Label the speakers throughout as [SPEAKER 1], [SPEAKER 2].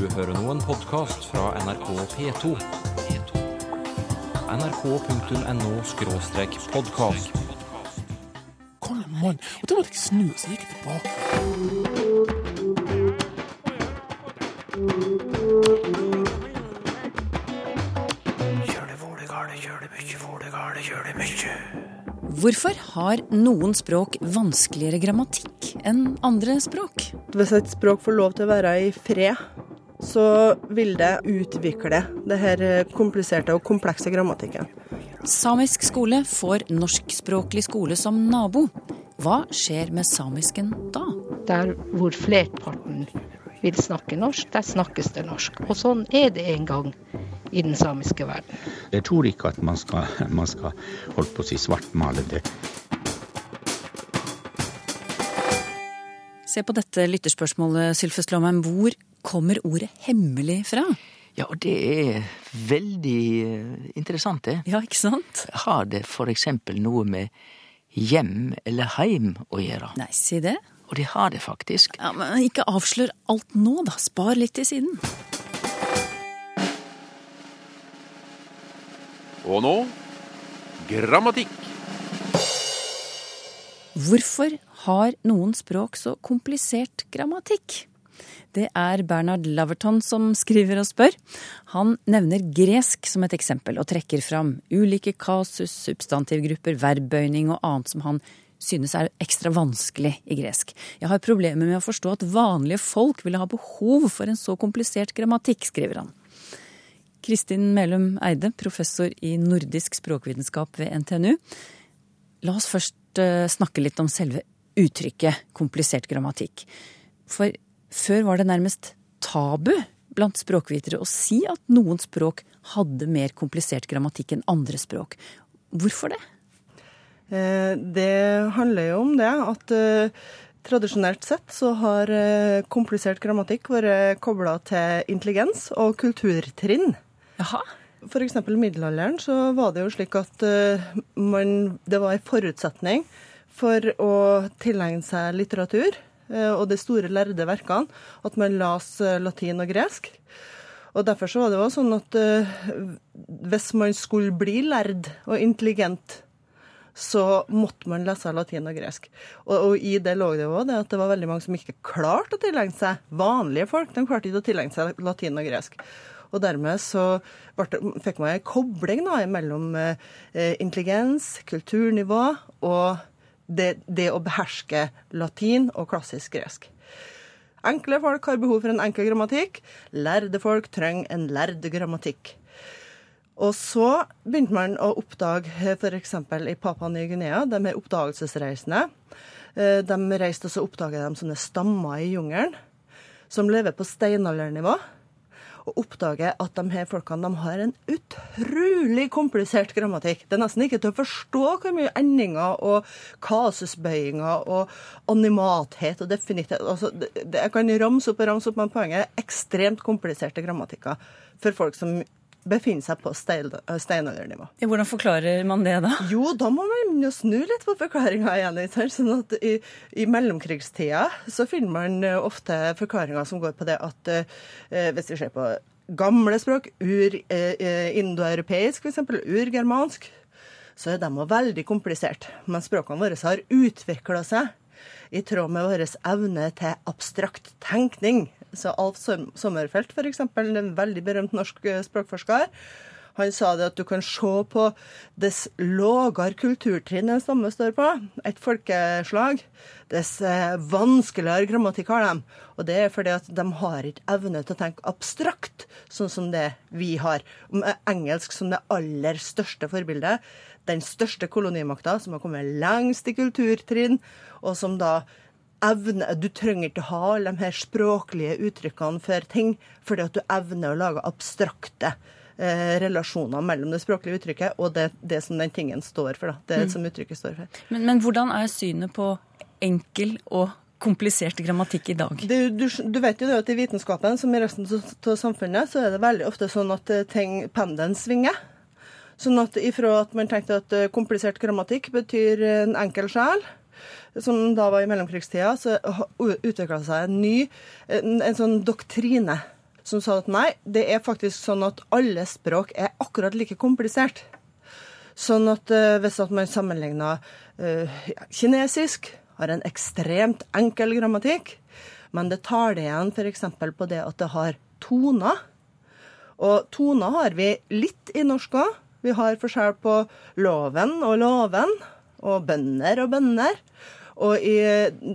[SPEAKER 1] Du hører nå en podkast fra NRK P2. nrk.no-podkast.
[SPEAKER 2] Kom igjen, mann. Og da måtte jeg snu, så gikk jeg tilbake.
[SPEAKER 3] Hvorfor har noen språk vanskeligere grammatikk enn andre språk?
[SPEAKER 4] Hvis et språk får lov til å være i fred, så vil det utvikle det her kompliserte og komplekse grammatikken.
[SPEAKER 3] Samisk skole får norskspråklig skole som nabo. Hva skjer med samisken da?
[SPEAKER 5] Der hvor flerparten vil snakke norsk, der snakkes det norsk. Og sånn er det en gang i den samiske verden.
[SPEAKER 6] Jeg tror ikke at man skal, man skal holdt på å si svartmale det.
[SPEAKER 3] Se på dette lytterspørsmålet, Sylfest Lomheim. Hvor kommer ordet hemmelig fra?
[SPEAKER 7] Ja, og det er veldig eh, interessant, det.
[SPEAKER 3] Ja, ikke sant?
[SPEAKER 7] Har det for eksempel noe med hjem eller heim å gjøre?
[SPEAKER 3] Nei, si det.
[SPEAKER 7] Og det har det faktisk.
[SPEAKER 3] Ja, men Ikke avslør alt nå, da. Spar litt til siden.
[SPEAKER 8] Og nå grammatikk.
[SPEAKER 3] Hvorfor har noen språk så komplisert grammatikk? Det er Bernard Laverton som skriver og spør. Han nevner gresk som et eksempel, og trekker fram ulike kasus, substantivgrupper, verbbøyning og annet som han synes er ekstra vanskelig i gresk. Jeg har problemer med å forstå at vanlige folk ville ha behov for en så komplisert grammatikk, skriver han. Kristin Melum Eide, professor i nordisk språkvitenskap ved NTNU. La oss først eh, snakke litt om selve uttrykket komplisert grammatikk. For før var det nærmest tabu blant språkvitere å si at noen språk hadde mer komplisert grammatikk enn andre språk. Hvorfor det?
[SPEAKER 4] Eh, Det handler jo om det at eh, tradisjonelt sett så har eh, komplisert grammatikk vært kobla til intelligens og kulturtrinn.
[SPEAKER 3] Jaha.
[SPEAKER 4] For eksempel i middelalderen så var det jo slik at man, det var en forutsetning for å tilegne seg litteratur og de store lærde verkene at man las eh, latin og gresk. Og derfor så var det også sånn at eh, hvis man skulle bli lærd og intelligent, så måtte man lese latin og gresk. Og, og i det lå det det at det var veldig mange som ikke klarte å tilegne seg vanlige folk. De klarte ikke å tilegne seg latin og gresk. Og dermed så fikk man en kobling da, mellom eh, intelligens, kulturnivå og det, det å beherske latin og klassisk gresk. Enkle folk har behov for en enkel grammatikk. Lærde folk trenger en lærd grammatikk. Og så begynte man å oppdage f.eks. i Papua Ny-Guinea, de er oppdagelsesreisende. Eh, De reiste og så de sånne stammer i jungelen som lever på steinaldernivå. Og oppdager at de her folkene de har en utrolig komplisert grammatikk. Det er nesten ikke til å forstå hvor mye endinger og kasusbøyinger og animathet og definitet altså, det, Jeg kan ramse opp og ramse opp, men poenget er ekstremt kompliserte grammatikker for folk som befinner seg på stein- steinaldernivå.
[SPEAKER 3] Hvordan forklarer man det da?
[SPEAKER 4] Jo, da må man jo snu litt på forklaringa igjen. Sånn at i, I mellomkrigstida så finner man eh, ofte forklaringer som går på det at eh, hvis vi ser på gamle språk, ur, eh, eh, f.eks., urgermansk, så er de òg veldig komplisert. Men språkene våre har utvikla seg i tråd med vår evne til abstrakt tenkning. Så Alf Som- Sommerfelt, f.eks., en veldig berømt norsk eh, språkforsker, han sa det at du kan se på dess lavere kulturtrinn en stamme står på, et folkeslag, dess eh, vanskeligere grammatikk har de. Og det er fordi at de har ikke evne til å tenke abstrakt, sånn som det vi har. Med engelsk som det aller største forbildet. Den største kolonimakta som har kommet lengst i kulturtrinn, og som da evne, Du trenger ikke ha alle de her språklige uttrykkene for ting, fordi at du evner å lage abstrakte eh, relasjoner mellom det språklige uttrykket og det, det som den tingen står for. Da. Det som uttrykket står for.
[SPEAKER 3] Men, men hvordan er synet på enkel og komplisert grammatikk i dag?
[SPEAKER 4] Det, du, du vet jo det at i vitenskapen, som i resten av samfunnet, så er det veldig ofte sånn at eh, ting, pendelen svinger. Sånn at ifra at man tenkte at eh, komplisert grammatikk betyr en enkel sjel, som da var i mellomkrigstida, så utvikla seg en ny en, en sånn doktrine som sa at nei, det er faktisk sånn at alle språk er akkurat like komplisert. Sånn at eh, hvis at man sammenligner uh, kinesisk, har en ekstremt enkel grammatikk, men det tar det igjen f.eks. på det at det har toner. Og toner har vi litt i norsk òg. Vi har forskjell på loven og loven, og bønder og bønder. Og i,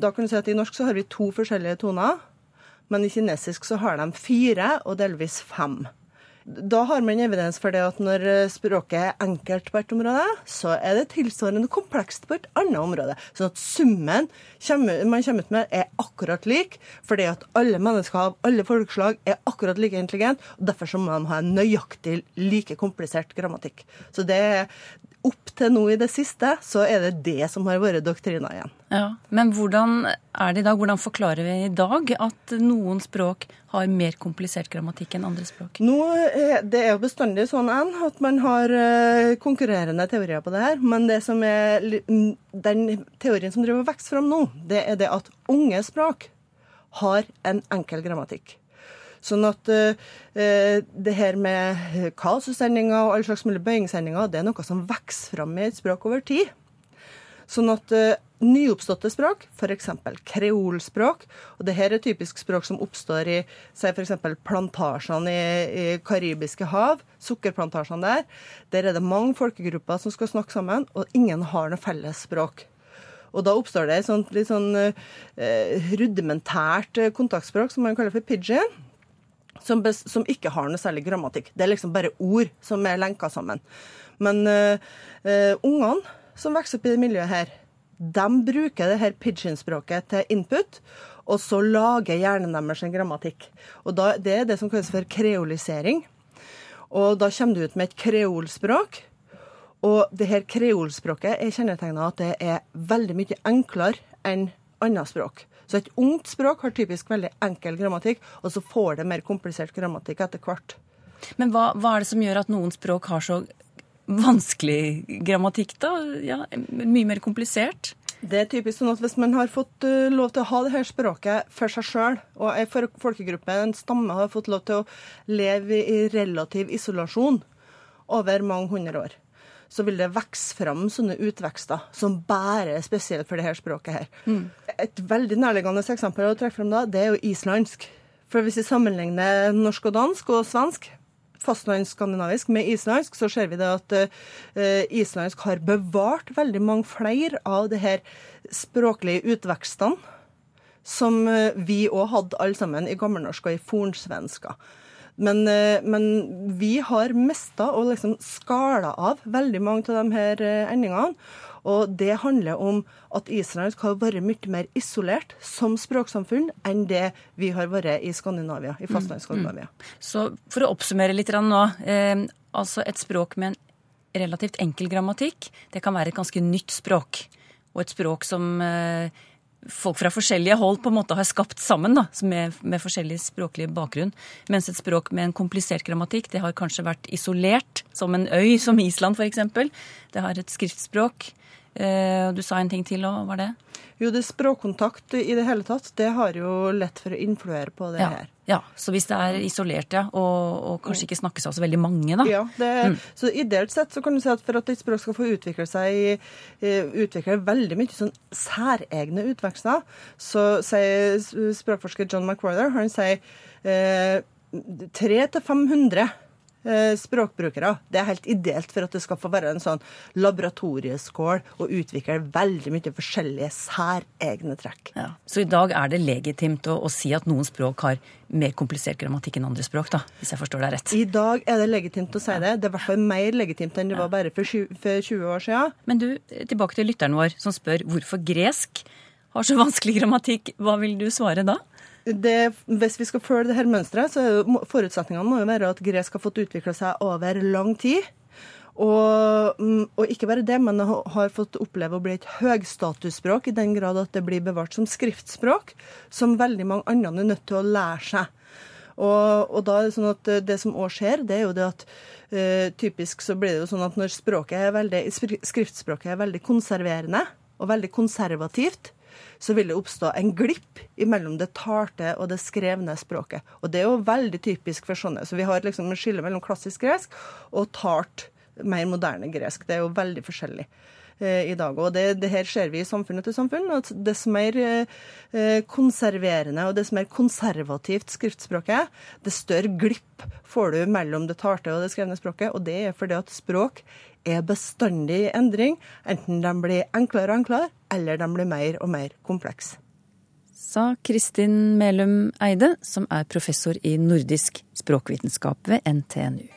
[SPEAKER 4] da kan du si at i norsk så har vi to forskjellige toner, men i kinesisk så har de fire og delvis fem. Da har man evidens for det at når språket er enkelt på et område, så er det tilsvarende komplekst på et annet område. Sånn at summen man kommer ut med, er akkurat lik, fordi at alle mennesker av alle folkeslag er akkurat like intelligente, og derfor så må de ha en nøyaktig like komplisert grammatikk. Så det opp til nå i det siste, så er det det som har vært doktrina igjen.
[SPEAKER 3] Ja, Men hvordan er det i dag? Hvordan forklarer vi i dag at noen språk har mer komplisert grammatikk enn andre språk?
[SPEAKER 4] Nå, Det er jo bestandig sånn at man har eh, konkurrerende teorier på det her. Men det som er, den teorien som driver vekst fram nå, det er det at unge språk har en enkel grammatikk. Sånn at eh, eh, det her med kasussendinger og alle slags mulige bøyingssendinger, det er noe som vokser fram i et språk over tid. Sånn at eh, nyoppståtte språk, f.eks. kreolspråk, og det her er typisk språk som oppstår i si f.eks. plantasjene i, i karibiske hav, sukkerplantasjene der. Der er det mange folkegrupper som skal snakke sammen, og ingen har noe felles språk. Og da oppstår det et sånt litt sånn eh, rudimentært eh, kontaktspråk som man kaller for pidgin som, som ikke har noe særlig grammatikk. Det er liksom bare ord som er lenka sammen. Men uh, ungene som vokser opp i det miljøet her, de bruker det her pidgin-språket til input, og så lager hjernen deres en grammatikk. Og da, Det er det som kalles for kreolisering. Og da kommer du ut med et kreolspråk. Og det her kreolspråket er kjennetegna at det er veldig mye enklere enn annet språk. Så et ungt språk har typisk veldig enkel grammatikk, og så får det mer komplisert grammatikk etter hvert.
[SPEAKER 3] Men hva, hva er det som gjør at noen språk har så vanskelig grammatikk, da? Ja, mye mer komplisert?
[SPEAKER 4] Det er typisk sånn at Hvis man har fått uh, lov til å ha det her språket for seg sjøl, og ei folkegruppe, en stamme, har fått lov til å leve i relativ isolasjon over mange hundre år, så vil det vokse fram sånne utvekster som bare er spesielt for det her språket her. Et veldig nærliggende eksempel å trekke frem da, det er jo islandsk. For hvis vi sammenligner norsk og dansk og svensk, fastlandsskandinavisk med islandsk, så ser vi det at uh, islandsk har bevart veldig mange flere av de her språklige utvekstene som eh, vi òg hadde alle sammen i gammelnorsk og i fornsvenska. Men, eh, men vi har mista og liksom skala av veldig mange av de her eh, endingene. Og det handler om at Israel skal være mye mer isolert som språksamfunn enn det vi har vært i Skandinavia, i fastlandsskandinavia.
[SPEAKER 3] Så for å oppsummere litt nå. Eh, altså et språk med en relativt enkel grammatikk, det kan være et ganske nytt språk. Og et språk som eh, folk fra forskjellige hold på en måte har skapt sammen, da, med, med forskjellig språklig bakgrunn. Mens et språk med en komplisert grammatikk, det har kanskje vært isolert, som en øy, som Island f.eks. Det har et skriftspråk. Eh, Du sa en ting til òg, var det?
[SPEAKER 4] Jo, det språkkontakt i det hele tatt, det har jo lett for å influere på det
[SPEAKER 3] Ja.
[SPEAKER 4] her.
[SPEAKER 3] ja. Så hvis det er isolert, ja, og, og kanskje ikke snakkes av så veldig mange, da.
[SPEAKER 4] Ja, det, så Ideelt sett så kan du si at for at et språk skal få utvikle seg, eh, utvikle veldig mye sånn særegne utvekster, så sier språkforsker John McWhorter han sier eh, 300-500 eh, språkbrukere. Det er helt ideelt for at det skal få være en sånn laboratorieskål og utvikle veldig mye forskjellige særegne trekk.
[SPEAKER 3] Ja. Så i dag er det legitimt å, å si at noen språk har mer komplisert grammatikk enn andre språk, da, hvis jeg forstår deg rett.
[SPEAKER 4] I dag er det legitimt å si det. Det er i hvert fall mer legitimt enn det var bare for 20, for 20 år siden.
[SPEAKER 3] Men du, tilbake til lytteren vår som spør hvorfor gresk har så vanskelig grammatikk. Hva vil du svare da?
[SPEAKER 4] Det, hvis vi skal følge det her mønsteret, så forutsetningene må jo være at gresk har fått utvikla seg over lang tid. Og, mm, og ikke bare det, men har fått oppleve å bli et høgstatusspråk i den grad at det blir bevart som skriftspråk, som veldig mange andre er nødt til å lære seg. Og, og da er det sånn at eh, det som òg skjer, det er jo det at uh, typisk så blir det jo sånn at når er veldig, skriftspråket er veldig konserverende og veldig konservativt, så vil det oppstå en glipp mellom det talte og det skrevne språket. Og det er jo veldig typisk for sånne. Så vi har liksom en skille mellom klassisk gresk og talt, mer moderne gresk. Det er jo veldig forskjellig eh, i dag. Og det, det, her ser vi i samfunn etter samfunn. at Dess mer eh, konserverende og dess mer konservativt skriftspråket, dess større glipp får du mellom det talte og det skrevne språket. Og det er fordi at språk er bestandig i endring, enten de blir enklere og enklere, eller de blir mer og mer komplekse.
[SPEAKER 3] Sa Kristin Melum Eide, som er professor i nordisk språkvitenskap ved NTNU.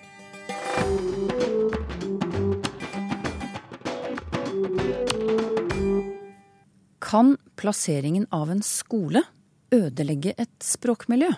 [SPEAKER 3] Kan plasseringen av en skole ødelegge et språkmiljø?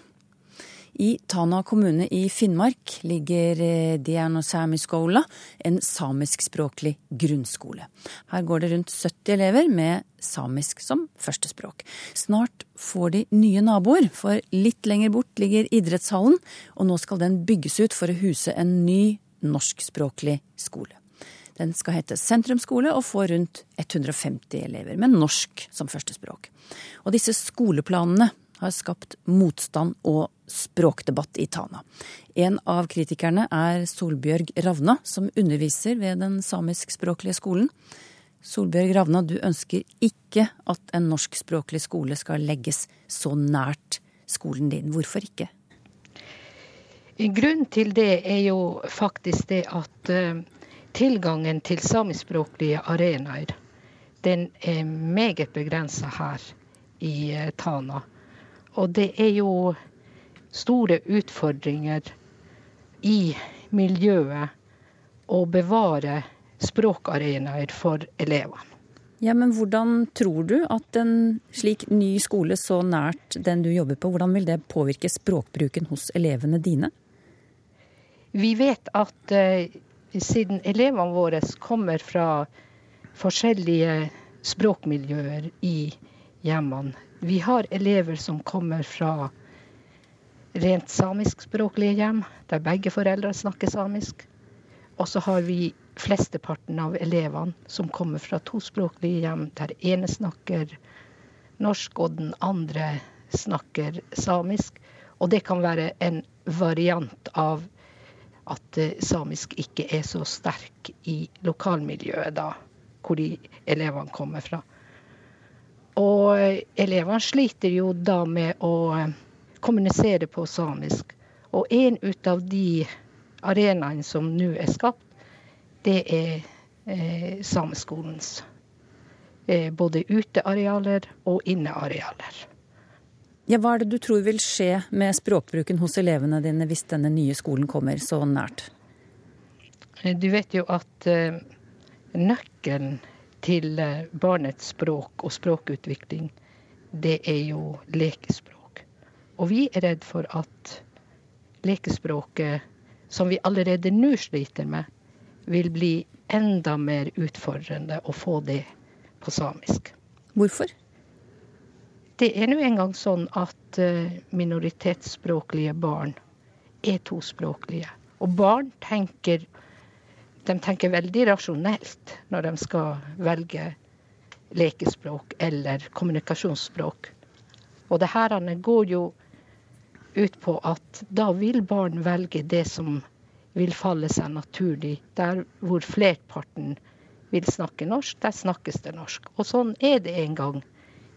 [SPEAKER 3] I Tana kommune i Finnmark ligger Dianosamiskola, Dianosämiskola, en samiskspråklig grunnskole. Her går det rundt 70 elever med samisk som førstespråk. Snart får de nye naboer, for litt lenger bort ligger idrettshallen, og nå skal den bygges ut for å huse en ny norskspråklig skole. Den skal hete sentrumsskole og få rundt 150 elever med norsk som førstespråk. Og disse skoleplanene har skapt motstand og språkdebatt i Tana. En av kritikerne er Solbjørg Ravna, som underviser ved den samiskspråklige skolen. Solbjørg Ravna, du ønsker ikke at en norskspråklig skole skal legges så nært skolen din. Hvorfor ikke?
[SPEAKER 5] Grunnen til det er jo faktisk det at uh, tilgangen til samiskspråklige arenaer, den er meget begrensa her i uh, Tana. Og det er jo store utfordringer i miljøet å bevare språkarenaer for elevene.
[SPEAKER 3] Ja, men Hvordan tror du at en slik ny skole så nært den du jobber på, hvordan vil det påvirke språkbruken hos elevene dine?
[SPEAKER 5] Vi vet at eh, siden elevene våre kommer fra forskjellige språkmiljøer i hjemmene, vi har elever som kommer fra rent samiskspråklige hjem, der begge foreldre snakker samisk. Og så har vi flesteparten av elevene som kommer fra tospråklige hjem, der ene snakker norsk og den andre snakker samisk. Og det kan være en variant av at samisk ikke er så sterk i lokalmiljøet da, hvor de elevene kommer fra. Og elevene sliter jo da med å eh, kommunisere på samisk. Og en ut av de arenaene som nå er skapt, det er eh, sameskolens eh, både utearealer og innearealer.
[SPEAKER 3] Ja, hva er det du tror vil skje med språkbruken hos elevene dine hvis denne nye skolen kommer så nært?
[SPEAKER 5] Eh, du vet jo at eh, nøkkelen til eh, barnets språk og språkutvikling, det er jo lekespråk. Og vi er redd for at lekespråket, som vi allerede nå sliter med, vil bli enda mer utfordrende å få det på samisk.
[SPEAKER 3] Hvorfor?
[SPEAKER 5] Det er nå engang sånn at eh, minoritetsspråklige barn er tospråklige. Og barn tenker de tenker veldig rasjonelt når de skal velge lekespråk eller kommunikasjonsspråk. Og det her går jo ut på at da vil barn velge det som vil falle seg naturlig. Der hvor flerparten vil snakke norsk, der snakkes det norsk. Og sånn er det en gang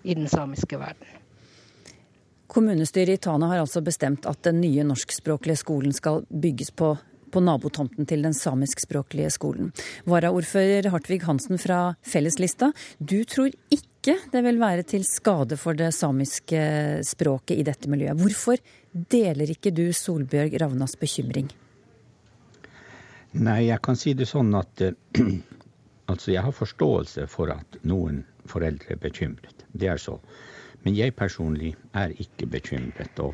[SPEAKER 5] i den samiske verden.
[SPEAKER 3] Kommunestyret i Tana har altså bestemt at den nye norskspråklige skolen skal bygges på på nabotomten til den samiskspråklige skolen. Varaordfører Hartvig Hansen fra Felleslista, du tror ikke det vil være til skade for det samiske språket i dette miljøet. Hvorfor deler ikke du Solbjørg Ravnas bekymring?
[SPEAKER 6] Nei, jeg kan si det sånn at altså jeg har forståelse for at noen foreldre er bekymret. Det er så. Men jeg personlig er ikke bekymret. Og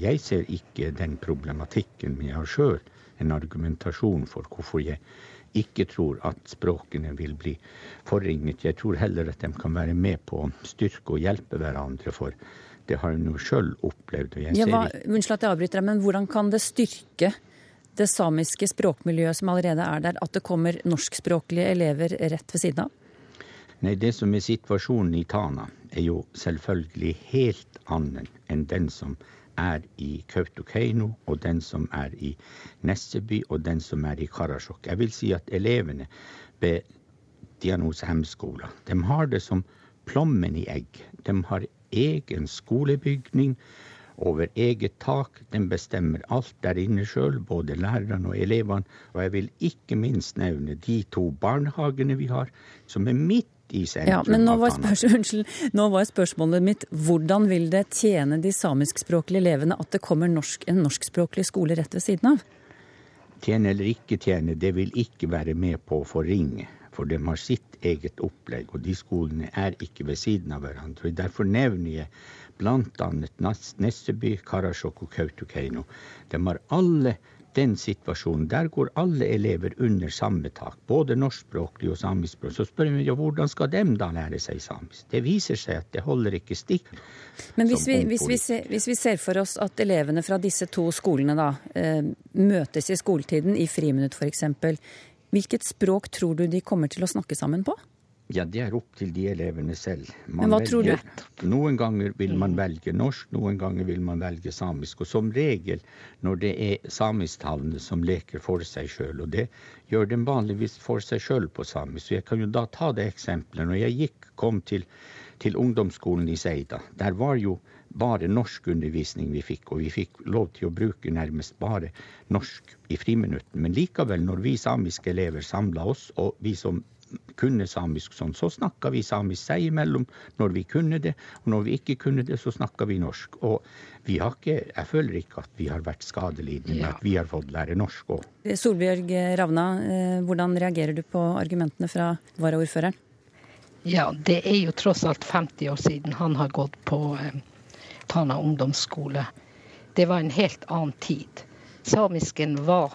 [SPEAKER 6] jeg ser ikke den problematikken, men jeg har sjøl en argumentasjon for hvorfor jeg ikke tror at språkene vil bli forringet. Jeg tror heller at de kan være med på å styrke og hjelpe hverandre. for det har hun jo sjøl opplevd.
[SPEAKER 3] Ja, hva, unnskyld at jeg avbryter deg, men hvordan kan det styrke det samiske språkmiljøet som allerede er der, at det kommer norskspråklige elever rett ved siden av?
[SPEAKER 6] Nei, det som er situasjonen i Tana, er jo selvfølgelig helt annen enn den som er i Kautokeino, og den som er i Nesseby, og den som er i Karasjok. Jeg vil si at elevene ved Dianos Hemskola, de har det som plommen i egg. De har egen skolebygning over eget tak. De bestemmer alt der inne sjøl, både lærerne og elevene. Og jeg vil ikke minst nevne de to barnehagene vi har, som er midt i sentrum.
[SPEAKER 3] Ja, men nå var, unnskyld, nå var spørsmålet mitt hvordan vil det tjene de samiskspråklige elevene at det kommer norsk, en norskspråklig skole rett ved siden av?
[SPEAKER 6] Tjene eller ikke tjene, det vil ikke være med på å forringe. For de har sitt eget opplegg, og de skolene er ikke ved siden av hverandre. Derfor nevner jeg bl.a. Nesseby, Karasjok og Kautokeino. De har alle den situasjonen. Der går alle elever under samme tak, både norskspråklig og samiskspråklig. Så spør vi ja, hvordan skal de da lære seg samisk? Det viser seg at det holder ikke stikk.
[SPEAKER 3] Men hvis vi, hvis, vi ser, hvis vi ser for oss at elevene fra disse to skolene da, eh, møtes i skoletiden, i friminutt f.eks., hvilket språk tror du de kommer til å snakke sammen på?
[SPEAKER 6] Ja, det er opp til de elevene selv.
[SPEAKER 3] Men hva tror du?
[SPEAKER 6] Noen ganger vil man velge norsk, noen ganger vil man velge samisk. Og som regel når det er samisktalende som leker for seg sjøl, og det gjør den vanligvis for seg sjøl på samisk. Så jeg kan jo da ta det eksempelet. Når jeg gikk, kom til, til ungdomsskolen i Seida, der var jo bare norskundervisning vi fikk, og vi fikk lov til å bruke nærmest bare norsk i friminutten. Men likevel, når vi samiske elever samla oss, og vi som kunne samisk sånn, så snakka vi samisk seg imellom når vi kunne det. Og når vi ikke kunne det, så snakka vi norsk. Og vi har ikke, jeg føler ikke at vi har vært skadelidende med
[SPEAKER 5] Ja.
[SPEAKER 6] at vi har fått lære norsk òg.
[SPEAKER 3] Solbjørg Ravna, eh, hvordan reagerer du på argumentene fra varaordføreren?
[SPEAKER 5] Ja, det er jo tross alt 50 år siden han har gått på eh, Tana ungdomsskole. Det var en helt annen tid. Samisken var,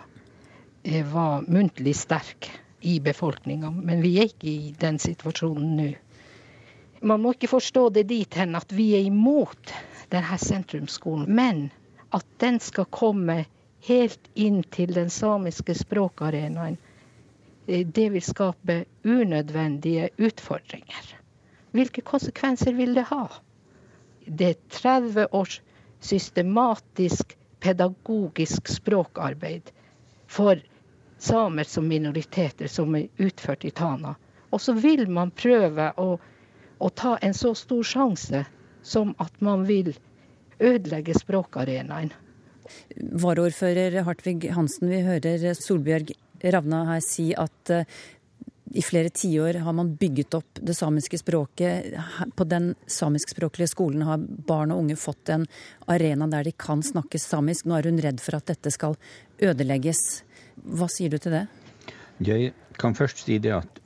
[SPEAKER 5] eh, var muntlig sterk i befolkninga, men vi er ikke i den situasjonen nå. Man må ikke forstå det dit hen at vi er imot denne sentrumsskolen, men at den skal komme helt inn til den samiske språkarenaen eh, det vil skape unødvendige utfordringer. Hvilke konsekvenser vil det ha? Det er 30 års systematisk pedagogisk språkarbeid for samer som minoriteter som er utført i Tana. Og så vil man prøve å, å ta en så stor sjanse som at man vil ødelegge språkarenaen.
[SPEAKER 3] Varaordfører Hartvig Hansen, vi hører Solbjørg Ravna her si at eh, i flere tiår har man bygget opp det samiske språket. På den samiskspråklige skolen har barn og unge fått en arena der de kan snakke samisk. Nå er hun redd for at dette skal ødelegges. Hva sier du til det?
[SPEAKER 6] Jeg kan først si det at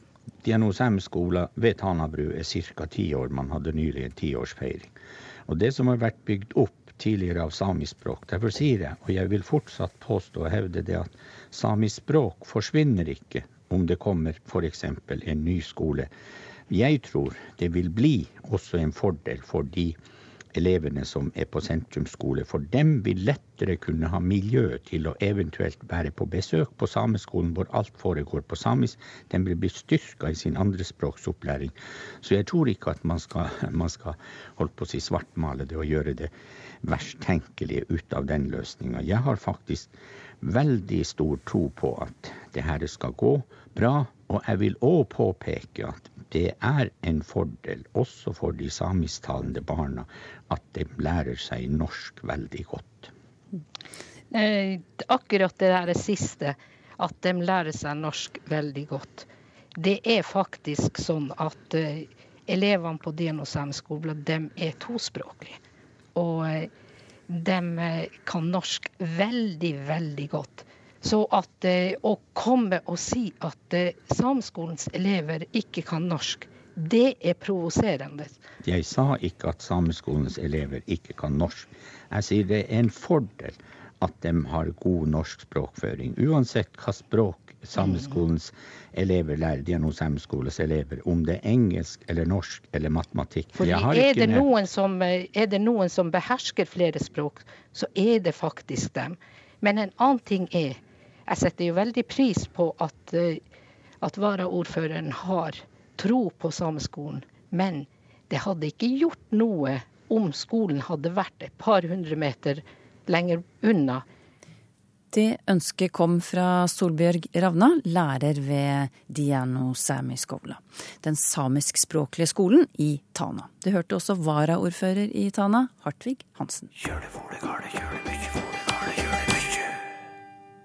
[SPEAKER 6] Dianos skole ved Tanabru er ca. ti år. Man hadde nylig en tiårsfeiring. Og det som har vært bygd opp tidligere av samisk språk, derfor sier jeg, og jeg vil fortsatt påstå og hevde det, at samisk språk forsvinner ikke om det kommer f.eks. en ny skole. Jeg tror det vil bli også en fordel for de elevene som er på sentrumsskole, for dem vil lettere kunne ha miljø til å eventuelt være på besøk på sameskolen hvor alt foregår på samisk. Den vil bli styrka i sin andrespråksopplæring. Så jeg tror ikke at man skal, man skal holdt på å si svartmale det og gjøre det verst tenkelige ut av den løsninga. Jeg har faktisk veldig stor tro på at det her skal gå bra. Og jeg vil òg påpeke at det er en fordel også for de samisktalende barna at de lærer seg norsk veldig godt.
[SPEAKER 5] Eh, akkurat det der siste, at de lærer seg norsk veldig godt. Det er faktisk sånn at eh, elevene på Dianos skole de er tospråklige. Og eh, de kan norsk veldig, veldig godt. Så at eh, å komme og si at samskolens elever ikke kan norsk, det er provoserende.
[SPEAKER 6] Jeg sa ikke at sameskolens elever ikke kan norsk. Jeg sier det er en fordel at de har god norsk språkføring. Uansett hva språk sameskolens elever lærer, Dianos sameskolens elever, om det er engelsk eller norsk eller matematikk.
[SPEAKER 5] Fordi er det, noen som, eh, er det noen som behersker flere språk, så er det faktisk dem. Men en annen ting er Jeg setter jo veldig pris på at, eh, at varaordføreren har tro på sameskolen. Men det hadde ikke gjort noe om skolen hadde vært et par hundre meter lenger unna.
[SPEAKER 3] Det ønsket kom fra Solbjørg Ravna, lærer ved Diano Samiskola, den samiskspråklige skolen i Tana. Det hørte også varaordfører i Tana, Hartvig Hansen.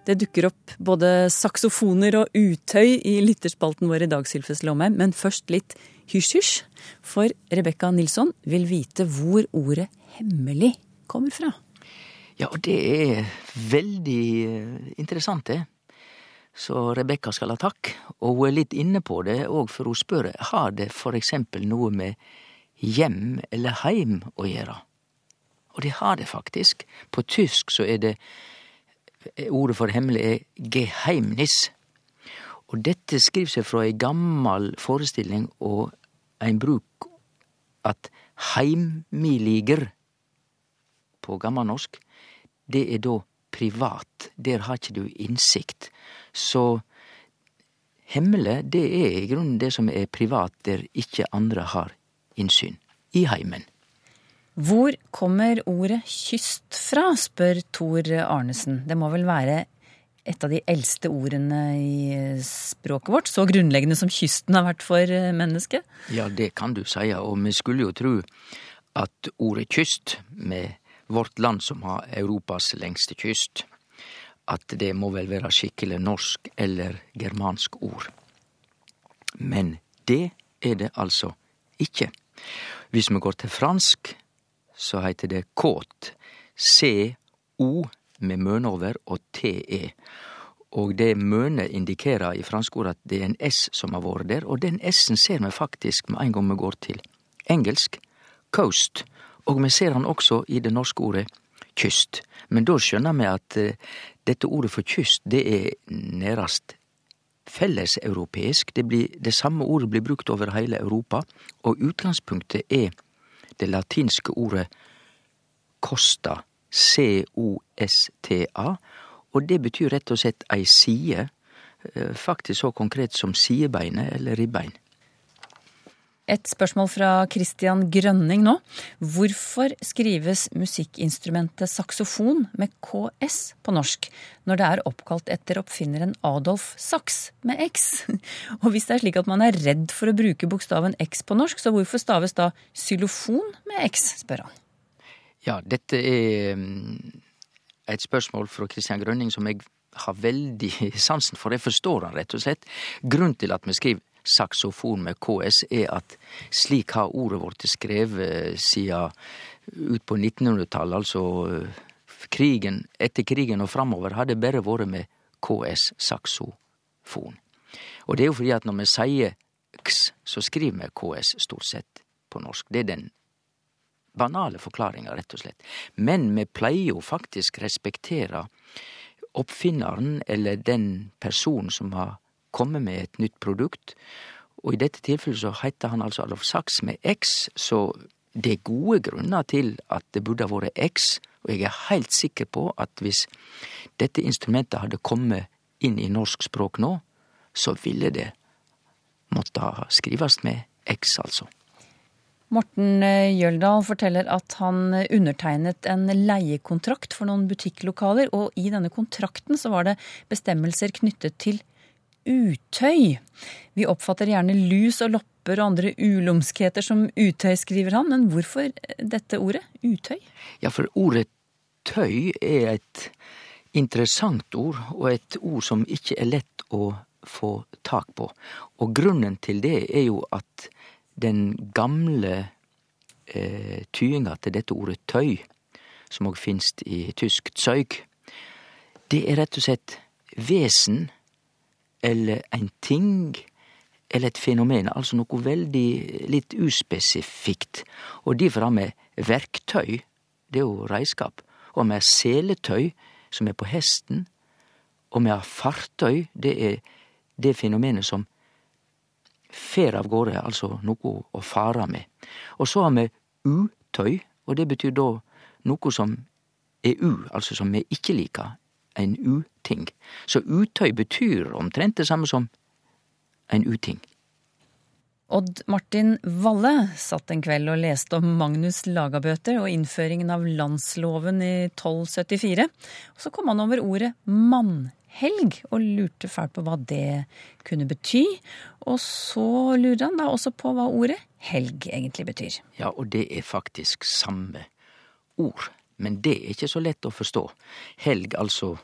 [SPEAKER 3] Det dukker opp både saksofoner og utøy i lytterspalten vår i dag, Sylfes Lomheim, men først litt hysj-hysj. For Rebekka Nilsson vil vite hvor ordet hemmelig kommer fra.
[SPEAKER 7] Ja, og det er veldig eh, interessant, det. Så Rebekka skal ha takk. Og hun er litt inne på det òg, for hun spør har det for eksempel noe med hjem eller heim å gjøre. Og det har det faktisk. På tysk så er det Ordet for hemmelig er geheimnis. Og dette skriver seg fra ei gammal forestilling og ein bruk at heimiliger på gammalnorsk, det er da privat. Der har ikke du innsikt. Så hemmelig, det er i grunnen det som er privat, der ikke andre har innsyn. I heimen.
[SPEAKER 3] Hvor kommer ordet kyst fra, spør Tor Arnesen. Det må vel være et av de eldste ordene i språket vårt, så grunnleggende som kysten har vært for mennesket?
[SPEAKER 7] Ja, det kan du si, og vi skulle jo tru at ordet kyst, med vårt land som har Europas lengste kyst, at det må vel være skikkelig norsk eller germansk ord. Men det er det altså ikke. Hvis vi går til fransk, så heiter det kåt. C-O med møne over og T-E. Og det møne indikerer i fransk ord at det er en S som har vore der, og den S-en ser vi faktisk med en gang vi går til engelsk. Coast. Og vi ser han også i det norske ordet kyst. Men da skjønner vi at uh, dette ordet for kyst, det er nærast felleseuropeisk. Det, det samme ordet blir brukt over hele Europa, og utgangspunktet er det latinske ordet costa, C-O-S-T-A, og det betyr rett og slett ei side, faktisk så konkret som sidebeinet eller ribbein.
[SPEAKER 3] Et spørsmål fra Christian Grønning nå. Hvorfor skrives musikkinstrumentet saksofon med KS på norsk, når det er oppkalt etter oppfinneren Adolf Sachs med X? Og hvis det er slik at man er redd for å bruke bokstaven X på norsk, så hvorfor staves da xylofon med X, spør han.
[SPEAKER 7] Ja, dette er et spørsmål fra Christian Grønning som jeg har veldig sansen for. Jeg forstår han rett og slett. Grunnen til at vi skriver saksofon med KS, er at slik har ordet vårt skrevet siden ut på 1900-tallet, altså krigen, etter krigen og framover, har det bare vært med KS, saksofon. Og det er jo fordi at når vi sier X, så skriver vi KS stort sett på norsk. Det er den banale forklaringa, rett og slett. Men vi pleier jo faktisk respektere oppfinneren eller den personen som har komme med et nytt produkt. Og i dette tilfellet så heiter han altså Adolf Sachs med X, så det er gode grunner til at det burde ha vært X, og jeg er heilt sikker på at hvis dette instrumentet hadde kommet inn i norsk språk nå, så ville det måtte skrives med X, altså.
[SPEAKER 3] Morten Jøldal forteller at han undertegnet en leiekontrakt for noen butikklokaler, og i denne kontrakten så var det bestemmelser knyttet til utøy. Vi oppfatter gjerne lus og lopper og andre ulumskheter som utøy, skriver han. Men hvorfor dette ordet, utøy?
[SPEAKER 7] Ja, for ordet tøy er et interessant ord, og et ord som ikke er lett å få tak på. Og grunnen til det er jo at den gamle eh, tyinga til dette ordet tøy, som òg finst i tysk tøyg, det er rett og slett vesen eller en ting eller et fenomen, altså noe veldig litt uspesifikt. Og derfor har vi verktøy, det er jo reiskap, og vi har seletøy, som er på hesten, og vi har fartøy, det er det fenomenet som fer av gårde, altså noe å fare med. Og så har vi utøy, og det betyr da noe som er u, altså som vi ikke liker, en uting. Så utøy betyr omtrent det samme som en uting.
[SPEAKER 3] Odd Martin Valle satt en kveld og leste om Magnus Lagabøter og innføringen av landsloven i 1274. Og så kom han over ordet mannhelg og lurte fælt på hva det kunne bety. Og så lurer han da også på hva ordet helg egentlig betyr.
[SPEAKER 7] Ja, og det er faktisk samme ord. Men det er ikke så lett å forstå. Helg, altså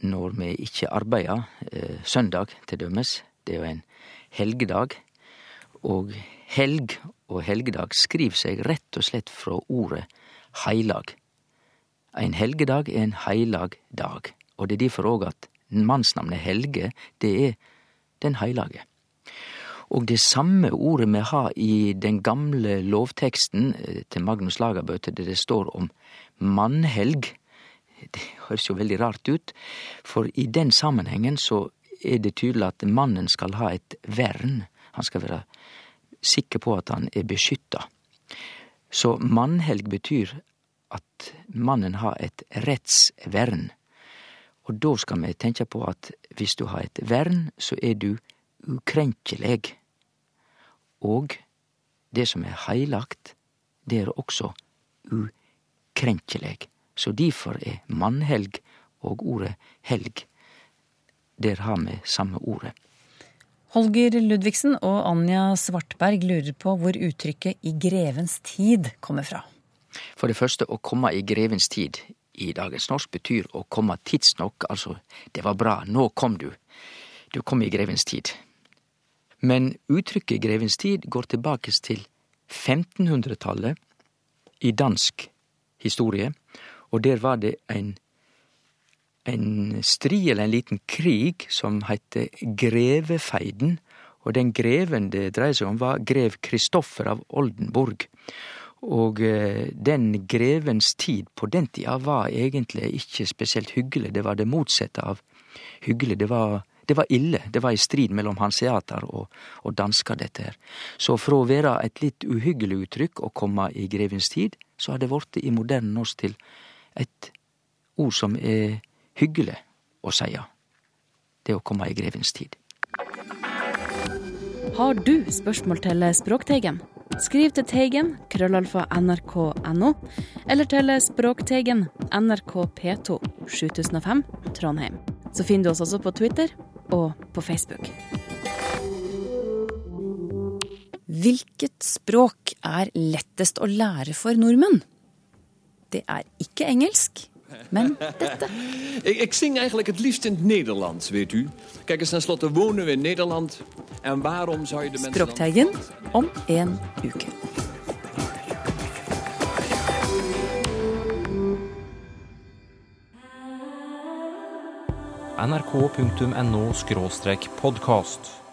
[SPEAKER 7] når vi ikke arbeider. Eh, søndag, til dømes. Det er jo en helgedag. Og helg og helgedag skriv seg rett og slett fra ordet heilag. Ein helgedag er en heilag dag, og det er derfor òg at mannsnamnet Helge, det er den heilage. Og det samme ordet vi har i den gamle lovteksten eh, til Magnus Lagerbøte, der det står om mannhelg, det høres jo veldig rart ut, for i den sammenhengen så er det tydelig at mannen skal ha et vern. Han skal være sikker på at han er beskytta. Så mannhelg betyr at mannen har et rettsvern. Og da skal vi tenke på at hvis du har et vern, så er du ukrenkelig. Og det som er heilagt, det er også ukrenkelig. Så difor er mannhelg og ordet helg Der har me samme ordet.
[SPEAKER 3] Holger Ludvigsen og Anja Svartberg lurer på hvor uttrykket 'i grevens tid' kommer fra.
[SPEAKER 7] For det første, å komme i grevens tid i dagens norsk betyr å komme tidsnok, altså det var bra, nå kom du. Du kom i grevens tid. Men uttrykket grevens tid går tilbake til 1500-tallet i dansk historie, og der var det en en strid eller en liten krig som het Grevefeiden. Og den greven det dreier seg om, var grev Kristoffer av Oldenburg. Og eh, den grevens tid på den tida var egentlig ikke spesielt hyggelig. Det var det motsette av hyggelig. Det var, det var ille. Det var i strid mellom hanseater og, og dansker, dette her. Så fra å være et litt uhyggelig uttrykk å komme i grevens tid, så har det blitt i moderne norsk til et ord som er hyggelig å seie. Det å komme i grevens tid.
[SPEAKER 9] Har du spørsmål til Språkteigen? Skriv til Teigen, krøllalfa nrk.no, eller til Språkteigen, NRK P2, 7005, Trondheim. Så finner du oss også på Twitter og på Facebook.
[SPEAKER 3] Hvilket språk er lettest å lære for nordmenn? Det er ikke engelsk, men dette.
[SPEAKER 10] Ik, ik zing eigenlijk het liefst in het Nederlands, weet u. Kijk eens, tenslotte wonen we in Nederland. En waarom zou je de mensen.
[SPEAKER 3] Språkteigen om en uke.
[SPEAKER 1] nrk.no podkast.